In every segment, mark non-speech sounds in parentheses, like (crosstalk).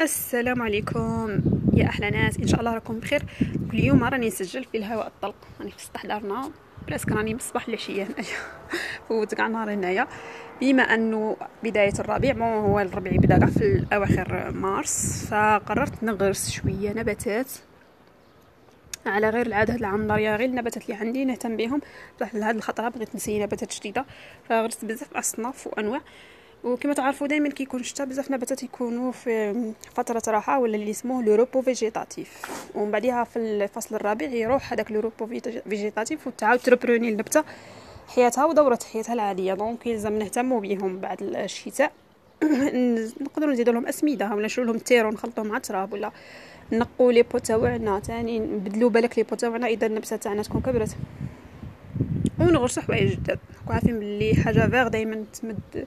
السلام عليكم. يا أحلى ناس إن شاء الله راكم بخير. اليوم راني نسجل في الهواء الطلق. راني في السطح دارنا بلاسك راني من الصباح للعشيه هنايا (laughs) فوت كاع نهار هنايا. بما أنه بداية الربيع مو هو الربيع؟ بدأ كاع في اواخر مارس. فقررت نغرس شوية نباتات على غير العادة. هاد العام غير النباتات اللي عندي نهتم بهم. بصح لهاد الخطرة بغيت نسي نباتات جديدة. فغرست بزاف أصناف وأنواع. وكما تعرفوا دائما كيكون الشتاء بزاف نباتات يكونوا في فترة راحة ولا اللي اسمه le repos végétatif ومن بعدها في الفصل الرابع يروح هذاك le repos végétatif وتعاود ت reprendre النبتة حياتها ودورة حياتها العادية. donc يلزم نهتموا بهم بعد الشتاء. (clears throat) نقدروا نزيدوا لهم أسمدة ولا نشرو لهم terreau نخلطوهم مع التراب ولا نقوا les pots تاوعنا تاني نبدلوا بالك les pots تاوعنا إذا النبتة تاعنا تكون كبرت. ونغرسوا حوايج جداد. عارفين بلي حاجة فيغ دائما تمد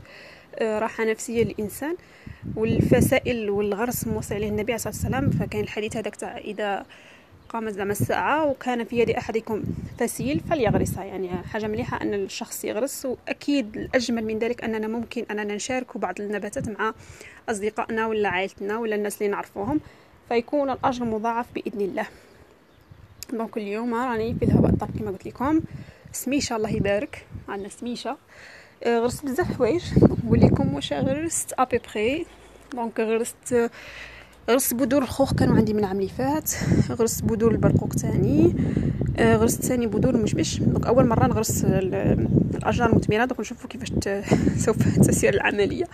راحة نفسية للإنسان والفسائل والغرس موصي عليه النبي عليه الصلاة والسلام فكان الحديث هذاك تاع إذا قامت زعما الساعة وكان في يد أحدكم فسيل فليغرسها. يعني حاجة مليحة أن الشخص يغرس وأكيد الأجمل من ذلك أننا ممكن أننا نشارك بعض النباتات مع أصدقائنا ولا عائلتنا ولا الناس اللي نعرفوهم فيكون الأجر مضاعف بإذن الله. donc اليوم راني في الهواء الطلق كما قلت لكم. سميشة الله يبارك. عندنا سميشة. آه، غرست بزاف حوايج نقول لكم واش غرست à peu près donc غرست غرست بذور الخوخ كانوا عندي من العام اللي فات غرست بذور البرقوق تاني غرست ثاني بذور المشمش donc اول مره نغرس الاشجار المثمره donc نشوفوا كيفاش سوف تسير العملية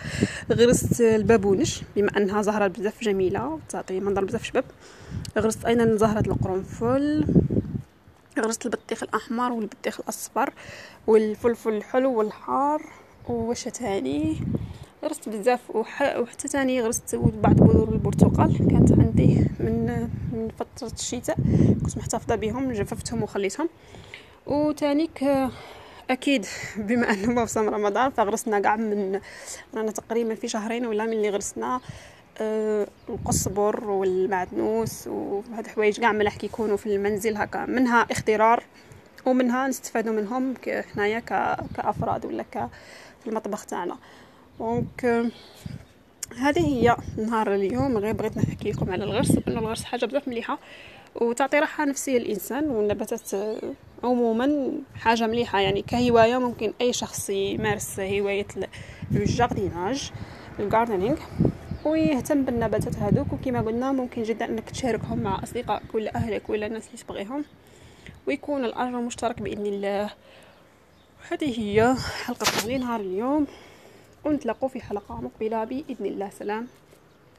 غرست البابونج بما انها زهره بزاف جميله تعطي منظر بزاف شباب غرست أيضا زهره القرنفل غرست البطيخ الأحمر والبطيخ الأصفر والفلفل الحلو والحار. وش تاني؟ غرست بزاف. وحتى تاني غرست بعض بذور البرتقال. كانت عندي من من فترة الشتاء. كنت محتفظة بهم جففتهم وخليتهم. وتانيك أكيد بما انه موسم رمضان فغرسنا كاع من رانا تقريبا في شهرين ولا من اللي غرسنا القصبر والمعدنوس وهاد الحوايج كاع ملاح كيكونوا في المنزل هكا. منها اخترار ومنها نستفادوا منهم حنايا كأفراد ولا في المطبخ تاعنا. دونك آه، هذه هي نهار اليوم. غير بغيت نحكي لكم على الغرس لأنه الغرس حاجة بزاف مليحة وتعطي راحة نفسية للانسان والنباتات آه، عموما حاجة مليحة. يعني كهواية ممكن أي شخص يمارس هواية الجارديناج الجاردينينغ ويهتم بالنباتات هذوك. وكما قلنا ممكن جدا إنك تشاركهم مع اصدقائك ولا أهلك ولا الناس اللي تبغيهم. ويكون الاجر مشترك بإذن الله. هذه هي حلقه نهار اليوم. ونتلاقوا في حلقة مقبلة بإذن الله. سلام.